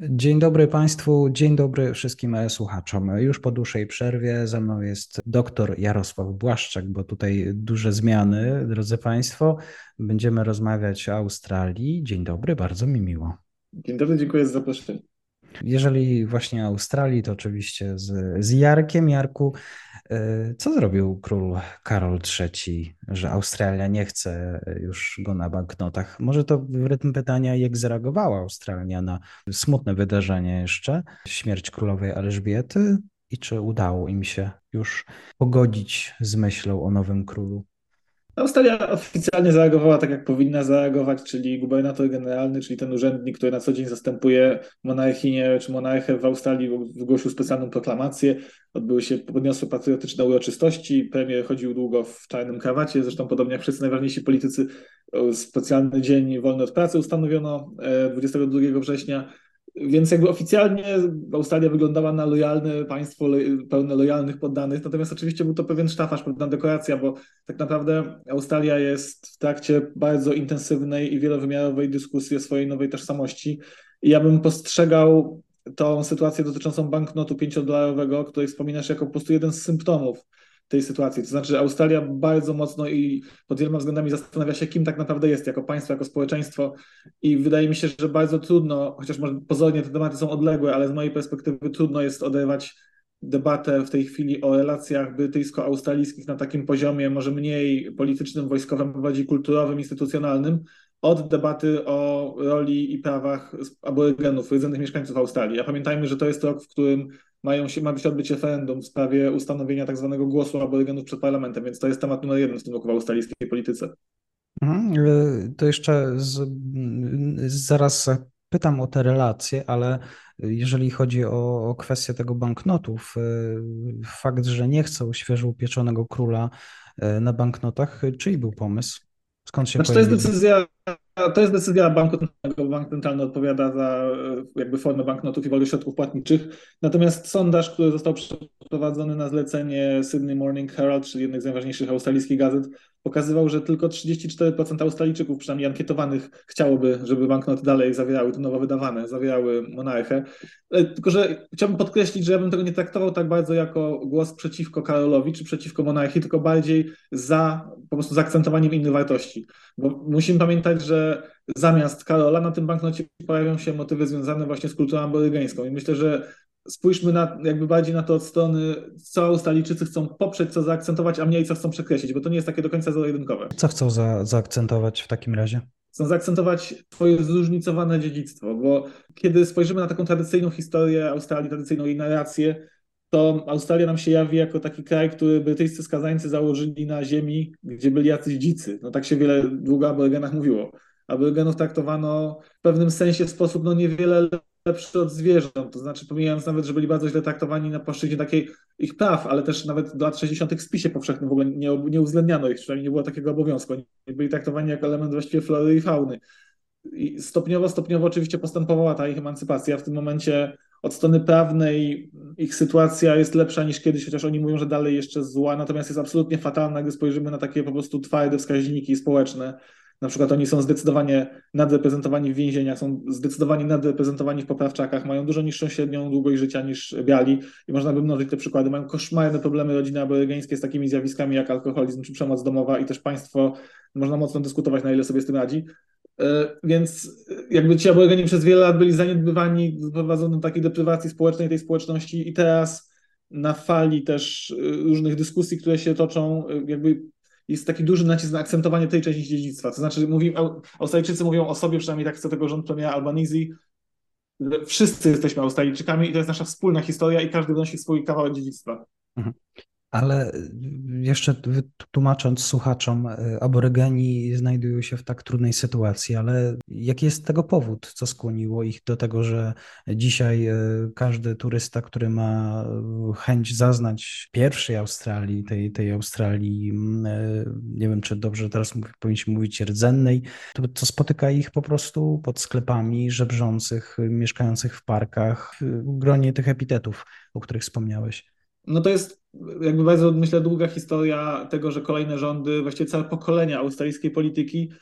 Dzień dobry Państwu, dzień dobry wszystkim słuchaczom. Już po dłuższej przerwie ze mną jest dr Jarosław Błaszczak, bo tutaj duże zmiany, drodzy Państwo. Będziemy rozmawiać o Australii. Dzień dobry, bardzo mi miło. Dzień dobry, dziękuję za zaproszenie. Jeżeli właśnie Australii, to oczywiście z, z Jarkiem. Jarku, co zrobił król Karol III, że Australia nie chce już go na banknotach? Może to w rytm pytania, jak zareagowała Australia na smutne wydarzenie jeszcze, śmierć królowej Elżbiety i czy udało im się już pogodzić z myślą o nowym królu? Australia oficjalnie zareagowała tak, jak powinna zareagować, czyli gubernator generalny, czyli ten urzędnik, który na co dzień zastępuje monarchinię czy monarchę w Australii, wygłosił specjalną proklamację. Odbyły się podniosłe patriotyczne uroczystości. Premier chodził długo w czarnym krawacie, zresztą podobnie jak wszyscy najważniejsi politycy. Specjalny dzień wolny od pracy ustanowiono 22 e, września. Więc jakby oficjalnie Australia wyglądała na lojalne państwo, pełne lojalnych poddanych, natomiast oczywiście był to pewien sztafaż, pewna dekoracja, bo tak naprawdę Australia jest w trakcie bardzo intensywnej i wielowymiarowej dyskusji o swojej nowej tożsamości. I ja bym postrzegał tą sytuację dotyczącą banknotu pięciodolarowego, której wspominasz jako po prostu jeden z symptomów tej sytuacji. To znaczy, Australia bardzo mocno i pod wieloma względami zastanawia się, kim tak naprawdę jest jako państwo, jako społeczeństwo. I wydaje mi się, że bardzo trudno, chociaż może pozornie te tematy są odległe, ale z mojej perspektywy trudno jest oderwać debatę w tej chwili o relacjach brytyjsko-australijskich na takim poziomie, może mniej politycznym, wojskowym, bardziej kulturowym, instytucjonalnym, od debaty o roli i prawach aborygenów, rdzennych mieszkańców Australii. A pamiętajmy, że to jest rok, w którym mają się, ma się odbyć referendum w sprawie ustanowienia tak zwanego głosu aborygenów przed parlamentem, więc to jest temat numer jeden w tym roku w australijskiej polityce. Mhm, y, to jeszcze z, zaraz pytam o te relacje, ale jeżeli chodzi o, o kwestię tego banknotów, fakt, że nie chcą świeżo upieczonego króla y, na banknotach, czyj był pomysł? Skąd się znaczy, to jest decyzja to jest decyzja banku centralnego. Bank centralny odpowiada za e, jakby formę banknotów i wolnych środków płatniczych. Natomiast sondaż, który został przeprowadzony na zlecenie Sydney Morning Herald, czyli jednej z najważniejszych australijskich gazet, pokazywał, że tylko 34% Australijczyków, przynajmniej ankietowanych, chciałoby, żeby banknoty dalej zawierały, to nowo wydawane, zawierały monarchę. E, tylko, że chciałbym podkreślić, że ja bym tego nie traktował tak bardzo jako głos przeciwko Karolowi czy przeciwko monarchii, tylko bardziej za po prostu zaakcentowaniem innych wartości. Bo musimy pamiętać, że zamiast Karola na tym banknocie pojawią się motywy związane właśnie z kulturą aborygeńską. I myślę, że spójrzmy na, jakby bardziej na to od strony, co Australijczycy chcą poprzeć, co zaakcentować, a mniej co chcą przekreślić, bo to nie jest takie do końca zero-jedynkowe. Co chcą za, zaakcentować w takim razie? Chcą zaakcentować swoje zróżnicowane dziedzictwo, bo kiedy spojrzymy na taką tradycyjną historię Australii, tradycyjną jej narrację, to Australia nam się jawi jako taki kraj, który brytyjscy skazańcy założyli na ziemi, gdzie byli jacyś dzicy. No tak się wiele długo o aborygenach mówiło. Aborygenów traktowano w pewnym sensie w sposób no niewiele lepszy od zwierząt, to znaczy pomijając nawet, że byli bardzo źle traktowani na płaszczyźnie takiej ich praw, ale też nawet do lat 60. w spisie powszechnym w ogóle nie, nie uwzględniano ich, przynajmniej nie było takiego obowiązku. Oni byli traktowani jako element właściwie flory i fauny. I stopniowo, stopniowo oczywiście postępowała ta ich emancypacja. W tym momencie od strony prawnej ich sytuacja jest lepsza niż kiedyś, chociaż oni mówią, że dalej jeszcze zła, natomiast jest absolutnie fatalna, gdy spojrzymy na takie po prostu twarde wskaźniki społeczne. Na przykład oni są zdecydowanie nadreprezentowani w więzieniach, są zdecydowanie nadreprezentowani w poprawczakach, mają dużo niższą średnią długość życia niż biali i można by mnożyć te przykłady. Mają koszmarne problemy rodziny aborygeńskie z takimi zjawiskami jak alkoholizm czy przemoc domowa i też państwo, można mocno dyskutować, na ile sobie z tym radzi. E, więc jakby ci aborygeni przez wiele lat byli zaniedbywani, doprowadzono do takiej deprywacji społecznej tej społeczności i teraz na fali też e, różnych dyskusji, które się toczą, e, jakby jest taki duży nacisk na akcentowanie tej części dziedzictwa. To znaczy, mówi, Australijczycy mówią o sobie, przynajmniej tak chce tego rząd premiera Albanese, że wszyscy jesteśmy Australijczykami i to jest nasza wspólna historia i każdy wnosi swój kawałek dziedzictwa. Mhm. Ale jeszcze tłumacząc słuchaczom, y, aborygeni znajdują się w tak trudnej sytuacji, ale jaki jest tego powód? Co skłoniło ich do tego, że dzisiaj y, każdy turysta, który ma chęć zaznać pierwszej Australii, tej, tej Australii, nie wiem czy dobrze teraz powinniśmy mówić rdzennej, to, to spotyka ich po prostu pod sklepami żebrzących, mieszkających w parkach, w gronie tych epitetów, o których wspomniałeś. No to jest jakby bardzo, myślę, długa historia tego, że kolejne rządy, właściwie całe pokolenia australijskiej polityki,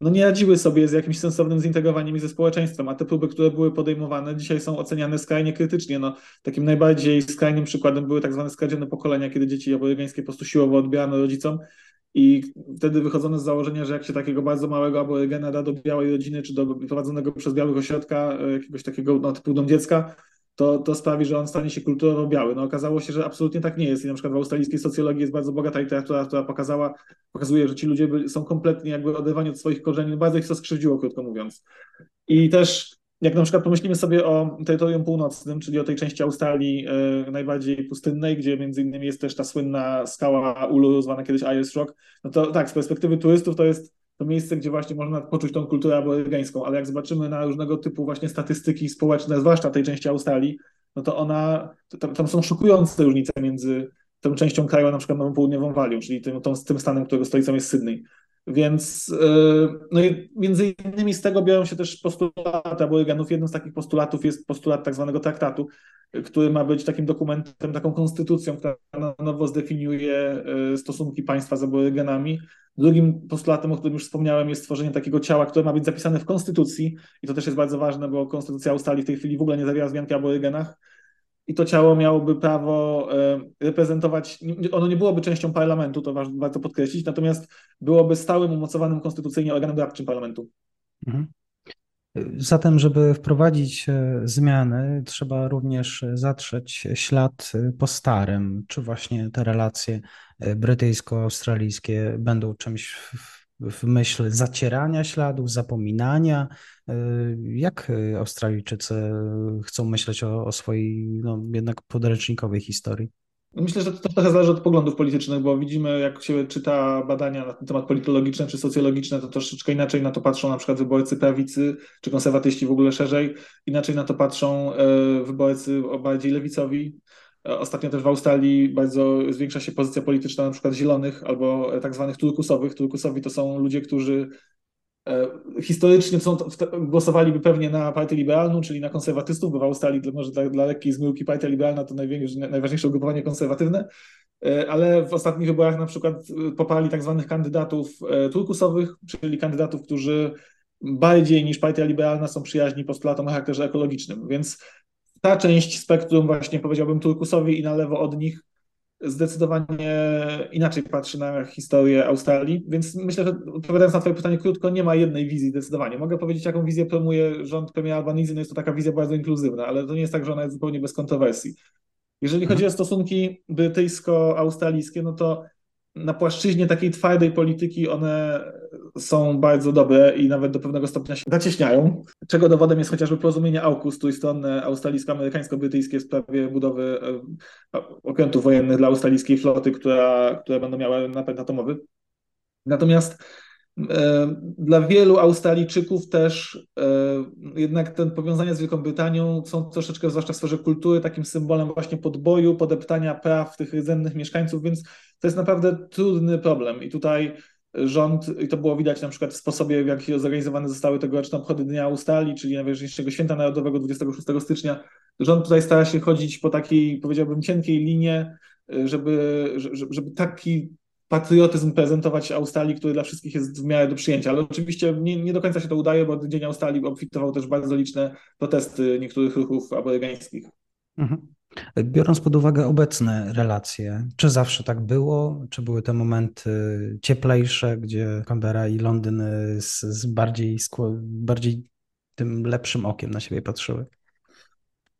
no nie radziły sobie z jakimś sensownym zintegrowaniem ich ze społeczeństwem, a te próby, które były podejmowane, dzisiaj są oceniane skrajnie krytycznie. No, takim najbardziej skrajnym przykładem były tak zwane skradzione pokolenia, kiedy dzieci aborygeńskie po prostu siłowo odbierano rodzicom i wtedy wychodzono z założenia, że jak się takiego bardzo małego aborygena da do białej rodziny, czy do prowadzonego przez białych ośrodka, e, jakiegoś takiego no, typu dom dziecka, to, to sprawi, że on stanie się kulturowo biały. No okazało się, że absolutnie tak nie jest. I na przykład w australijskiej socjologii jest bardzo bogata literatura, która pokazała, pokazuje, że ci ludzie są kompletnie jakby oderwani od swoich korzeni. Bardzo ich to skrzywdziło, krótko mówiąc. I też jak na przykład pomyślimy sobie o terytorium północnym, czyli o tej części Australii e, najbardziej pustynnej, gdzie między innymi jest też ta słynna skała Uluru, zwana kiedyś Ayers Rock, no to tak, z perspektywy turystów to jest to miejsce, gdzie właśnie można poczuć tą kulturę aborygeńską, ale jak zobaczymy na różnego typu właśnie statystyki społeczne, zwłaszcza tej części Australii, no to ona, tam, tam są szokujące różnice między tą częścią kraju, a na przykład Nową Południową Walią, czyli tym, tą, tym stanem, którego stolicą jest Sydney. Więc yy, no i między innymi z tego biorą się też postulaty aborygenów. Jednym z takich postulatów jest postulat tak zwanego traktatu, który ma być takim dokumentem, taką konstytucją, która na nowo zdefiniuje yy, stosunki państwa z aborygenami. Drugim postulatem, o którym już wspomniałem, jest stworzenie takiego ciała, które ma być zapisane w konstytucji i to też jest bardzo ważne, bo konstytucja Australii w tej chwili w ogóle nie zawiera wzmianki o aborygenach i to ciało miałoby prawo e, reprezentować, ono nie byłoby częścią parlamentu, to warto podkreślić, natomiast byłoby stałym, umocowanym konstytucyjnie organem doradczym parlamentu. Mhm. Zatem, żeby wprowadzić e, zmiany, trzeba również zatrzeć ślad e, po starym. Czy właśnie te relacje e, brytyjsko-australijskie będą czymś w, w myśl zacierania śladów, zapominania? Jak Australijczycy chcą myśleć o, o swojej no, jednak podręcznikowej historii? Myślę, że to trochę zależy od poglądów politycznych, bo widzimy, jak się czyta badania na ten temat politologiczne czy socjologiczne, to troszeczkę inaczej na to patrzą na przykład wyborcy prawicy czy konserwatyści w ogóle szerzej, inaczej na to patrzą e, wyborcy bardziej lewicowi. E, ostatnio też w Australii bardzo zwiększa się pozycja polityczna na przykład zielonych albo tak zwanych turkusowych. Turkusowi to są ludzie, którzy E, historycznie są, głosowaliby pewnie na partię liberalną, czyli na konserwatystów, bo w Australii może dla, dla lekkiej zmyłki partia liberalna to najważniejsze ugrupowanie konserwatywne, e, ale w ostatnich wyborach na przykład e, poparli tak zwanych kandydatów turkusowych, czyli kandydatów, którzy bardziej niż partia liberalna są przyjaźni postulatom o charakterze ekologicznym, więc ta część spektrum właśnie powiedziałbym turkusowi i na lewo od nich zdecydowanie inaczej patrzy na historię Australii, więc myślę, że odpowiadając na Twoje pytanie krótko, nie ma jednej wizji zdecydowanie. Mogę powiedzieć, jaką wizję promuje rząd premiera Albanizy, no jest to taka wizja bardzo inkluzywna, ale to nie jest tak, że ona jest zupełnie bez kontrowersji. Jeżeli chodzi o stosunki brytyjsko-australijskie, no to na płaszczyźnie takiej twardej polityki one są bardzo dobre i nawet do pewnego stopnia się zacieśniają, czego dowodem jest chociażby porozumienie AUKUS, trójstronne australijsko-amerykańsko-brytyjskie w sprawie budowy e, okrętów wojennych dla australijskiej floty, która, które będą miały napęd atomowy. Natomiast dla wielu Australijczyków też e, jednak te powiązania z Wielką Brytanią są troszeczkę, zwłaszcza w sferze kultury, takim symbolem właśnie podboju, podeptania praw tych rdzennych mieszkańców, więc to jest naprawdę trudny problem. I tutaj rząd, i to było widać na przykład w sposobie, w jaki zorganizowane zostały tegoroczne obchody Dnia Australii, czyli najważniejszego święta narodowego 26 stycznia, rząd tutaj stara się chodzić po takiej, powiedziałbym, cienkiej linie, żeby, żeby, żeby taki patriotyzm prezentować Australii, który dla wszystkich jest w miarę do przyjęcia. Ale oczywiście nie, nie do końca się to udaje, bo Dzień Australii obfitował też bardzo liczne protesty niektórych ruchów aborygańskich. Mhm. Biorąc pod uwagę obecne relacje, czy zawsze tak było? Czy były te momenty cieplejsze, gdzie Canberra i Londyn z, z bardziej, bardziej tym lepszym okiem na siebie patrzyły?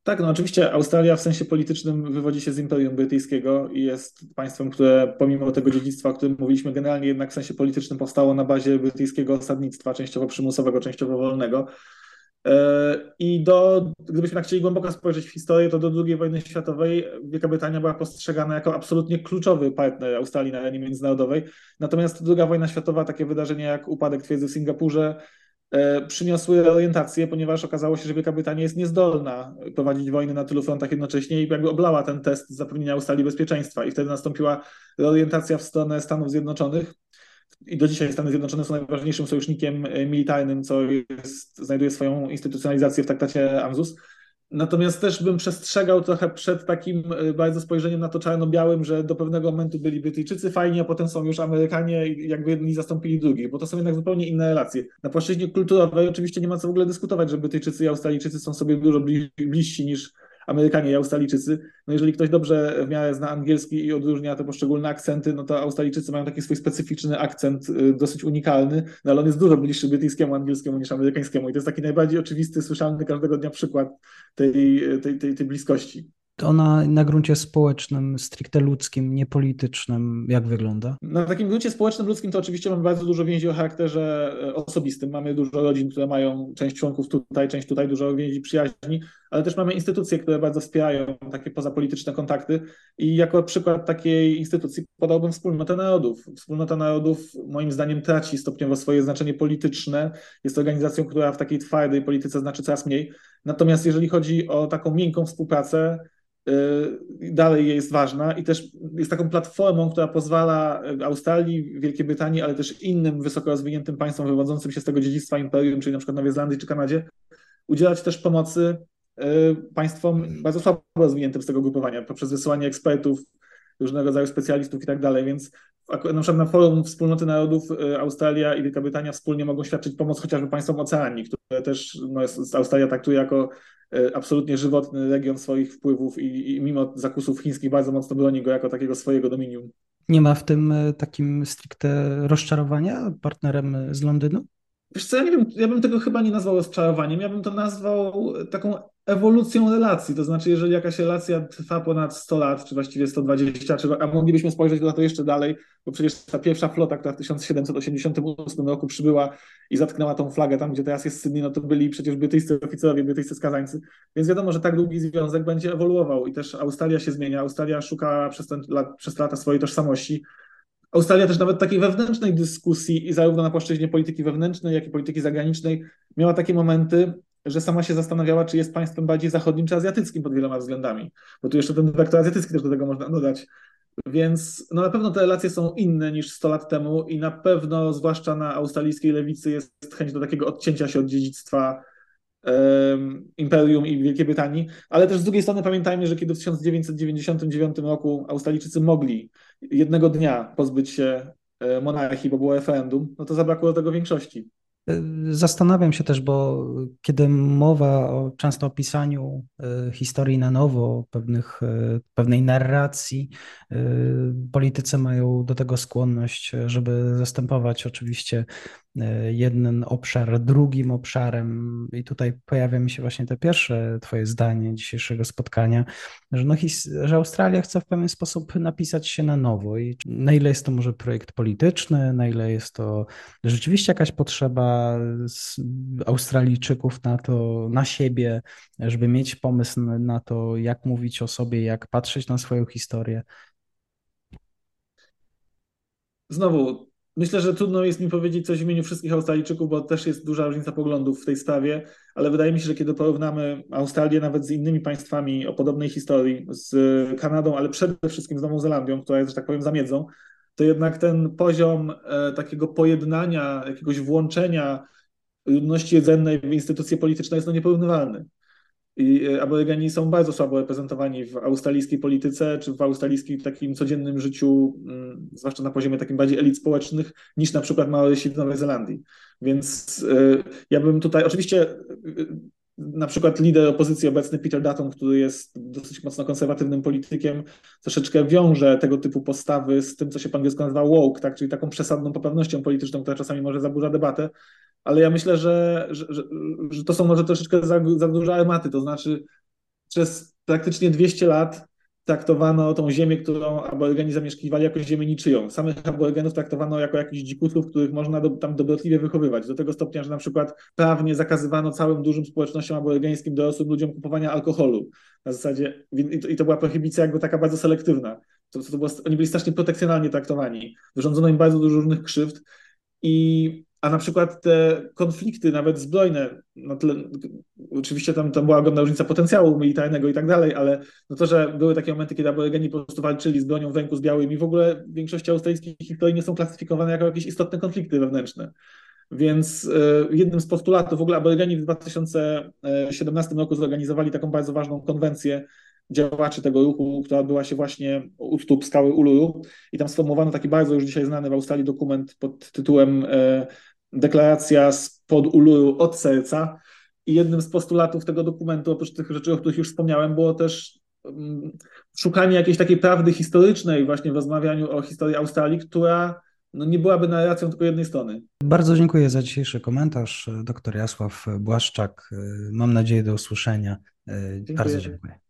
Tak, no oczywiście Australia w sensie politycznym wywodzi się z Imperium Brytyjskiego i jest państwem, które pomimo tego dziedzictwa, o którym mówiliśmy, generalnie jednak w sensie politycznym powstało na bazie brytyjskiego osadnictwa, częściowo przymusowego, częściowo wolnego. E, I do, gdybyśmy tak chcieli głęboko spojrzeć w historię, to do II wojny światowej Wielka Brytania była postrzegana jako absolutnie kluczowy partner Australii na arenie międzynarodowej. Natomiast II wojna światowa, takie wydarzenia jak upadek twierdzy w Singapurze, przyniosły orientację, ponieważ okazało się, że Wielka Brytania jest niezdolna prowadzić wojny na tylu frontach jednocześnie i jakby oblała ten test zapewnienia Australii bezpieczeństwa. I wtedy nastąpiła reorientacja w stronę Stanów Zjednoczonych i do dzisiaj Stany Zjednoczone są najważniejszym sojusznikiem e, militarnym, co jest, znajduje swoją instytucjonalizację w traktacie AMZUS. Natomiast też bym przestrzegał trochę przed takim e, bardzo spojrzeniem na to czarno-białym, że do pewnego momentu byli Brytyjczycy fajni, a potem są już Amerykanie i jakby jedni zastąpili drugich, bo to są jednak zupełnie inne relacje. Na płaszczyźnie kulturowej oczywiście nie ma co w ogóle dyskutować, że Brytyjczycy i Australijczycy są sobie dużo bliżsi niż Amerykanie i Australijczycy. No jeżeli ktoś dobrze w miarę zna angielski i odróżnia te poszczególne akcenty, no to Australijczycy mają taki swój specyficzny akcent, y, dosyć unikalny, no ale on jest dużo bliższy brytyjskiemu angielskiemu niż amerykańskiemu i to jest taki najbardziej oczywisty, słyszalny każdego dnia przykład tej, tej, tej, tej bliskości ona na gruncie społecznym, stricte ludzkim, niepolitycznym, jak wygląda? Na takim gruncie społecznym, ludzkim to oczywiście mamy bardzo dużo więzi o charakterze e, osobistym. Mamy dużo rodzin, które mają część członków tutaj, część tutaj, dużo więzi przyjaźni, ale też mamy instytucje, które bardzo wspierają takie pozapolityczne kontakty. I jako przykład takiej instytucji podałbym Wspólnotę Narodów. Wspólnota Narodów moim zdaniem traci stopniowo swoje znaczenie polityczne. Jest organizacją, która w takiej twardej polityce znaczy coraz mniej. Natomiast jeżeli chodzi o taką miękką współpracę, Y, dalej jest ważna i też jest taką platformą, która pozwala Australii, Wielkiej Brytanii, ale też innym wysoko rozwiniętym państwom wywodzącym się z tego dziedzictwa imperium, czyli na przykład Nowej Zelandii czy Kanadzie, udzielać też pomocy y, państwom bardzo słabo rozwiniętym z tego grupowania poprzez wysyłanie ekspertów, różnego rodzaju specjalistów i tak dalej, więc na przykład na forum Wspólnoty Narodów y, Australia i Wielka Brytania wspólnie mogą świadczyć pomoc chociażby państwom Oceanii, które też no, Australia traktuje jako E, absolutnie żywotny region swoich wpływów i, i mimo zakusów chińskich bardzo mocno broni go jako takiego swojego dominium. Nie ma w tym e, takim stricte rozczarowania partnerem z Londynu? Wiesz co, ja nie wiem, ja bym tego chyba nie nazwał rozczarowaniem, ja bym to nazwał taką ewolucją relacji, to znaczy jeżeli jakaś relacja trwa ponad 100 lat, czy właściwie 120, czy, a moglibyśmy spojrzeć na to jeszcze dalej, bo przecież ta pierwsza flota, która w 1788 roku przybyła i zatknęła tą flagę tam, gdzie teraz jest Sydney, no to byli przecież brytyjscy oficerowie, brytyjscy skazańcy, więc wiadomo, że tak długi związek będzie ewoluował i też Australia się zmienia, Australia szuka przez, ten, przez lata swojej tożsamości, Australia też nawet takiej wewnętrznej dyskusji i zarówno na płaszczyźnie polityki wewnętrznej, jak i polityki zagranicznej miała takie momenty, że sama się zastanawiała, czy jest państwem bardziej zachodnim czy azjatyckim pod wieloma względami. Bo tu jeszcze ten wektor azjatycki też do tego można dodać. Więc no na pewno te relacje są inne niż 100 lat temu i na pewno, zwłaszcza na australijskiej lewicy, jest chęć do takiego odcięcia się od dziedzictwa um, Imperium i Wielkiej Brytanii, ale też z drugiej strony pamiętajmy, że kiedy w 1999 roku Australijczycy mogli jednego dnia pozbyć się e, monarchii, bo było referendum, no to zabrakło do tego większości. Zastanawiam się też, bo kiedy mowa o często o pisaniu e, historii na nowo, pewnych, e, pewnej narracji, e, politycy mają do tego skłonność, żeby zastępować oczywiście jeden obszar drugim obszarem. I tutaj pojawia mi się właśnie to pierwsze Twoje zdanie dzisiejszego spotkania, że, no, że Australia chce w pewien sposób napisać się na nowo. I na ile jest to może projekt polityczny, na ile jest to rzeczywiście jakaś potrzeba Australijczyków na to, na siebie, żeby mieć pomysł na to, jak mówić o sobie, jak patrzeć na swoją historię. Znowu, Myślę, że trudno jest mi powiedzieć coś w imieniu wszystkich Australijczyków, bo też jest duża różnica poglądów w tej sprawie, ale wydaje mi się, że kiedy porównamy Australię nawet z innymi państwami o podobnej historii, z Kanadą, ale przede wszystkim z Nową Zelandią, która jest, że tak powiem, zamiedzą, to jednak ten poziom e, takiego pojednania, jakiegoś włączenia ludności jedzennej w instytucje polityczne jest no nieporównywalny. I e, Aborygeni są bardzo słabo reprezentowani w australijskiej polityce, czy w australijskim takim codziennym życiu, mm, zwłaszcza na poziomie takim bardziej elit społecznych, niż na przykład Maorysi w Nowej Zelandii. Więc e, ja bym tutaj, oczywiście e, na przykład lider opozycji obecny Peter Dutton, który jest dosyć mocno konserwatywnym politykiem, troszeczkę wiąże tego typu postawy z tym, co się po angielsku nazywa woke, tak? czyli taką przesadną poprawnością polityczną, która czasami może zaburza debatę, ale ja myślę, że, że, że, że to są może troszeczkę za, za duże armaty, to znaczy przez praktycznie 200 lat traktowano tą ziemię, którą aborygeni zamieszkiwali jako ziemię niczyją. Samych aborygenów traktowano jako jakichś dzikusów, których można do, tam dobrotliwie wychowywać. Do tego stopnia, że na przykład prawnie zakazywano całym dużym społecznościom aborygeńskim, dorosłym ludziom kupowania alkoholu. Na zasadzie, i to, i to była prohibicja jakby taka bardzo selektywna. To, to było, oni byli strasznie protekcjonalnie traktowani. Wyrządzono im bardzo dużo różnych krzywd i a na przykład te konflikty, nawet zbrojne, no oczywiście tam, tam była ogromna różnica potencjału militarnego i tak dalej, ale no to, że były takie momenty, kiedy aborygeni po prostu walczyli z bronią w ręku z białymi, w ogóle w większości australijskich historii nie są klasyfikowane jako jakieś istotne konflikty wewnętrzne. Więc y, jednym z postulatów, w ogóle aborygeni w 2017 roku zorganizowali taką bardzo ważną konwencję działaczy tego ruchu, która odbyła się właśnie u stóp skały Uluru i tam sformułowano taki bardzo już dzisiaj znany w Australii dokument pod tytułem y, deklaracja spod uluru od serca. I jednym z postulatów tego dokumentu, oprócz tych rzeczy, o których już wspomniałem, było też mm, szukanie jakiejś takiej prawdy historycznej właśnie w rozmawianiu o historii Australii, która no, nie byłaby narracją tylko jednej strony. Bardzo dziękuję za dzisiejszy komentarz. Dr Jasław Błaszczak. Mam nadzieję do usłyszenia. Dziękuję. Bardzo dziękuję.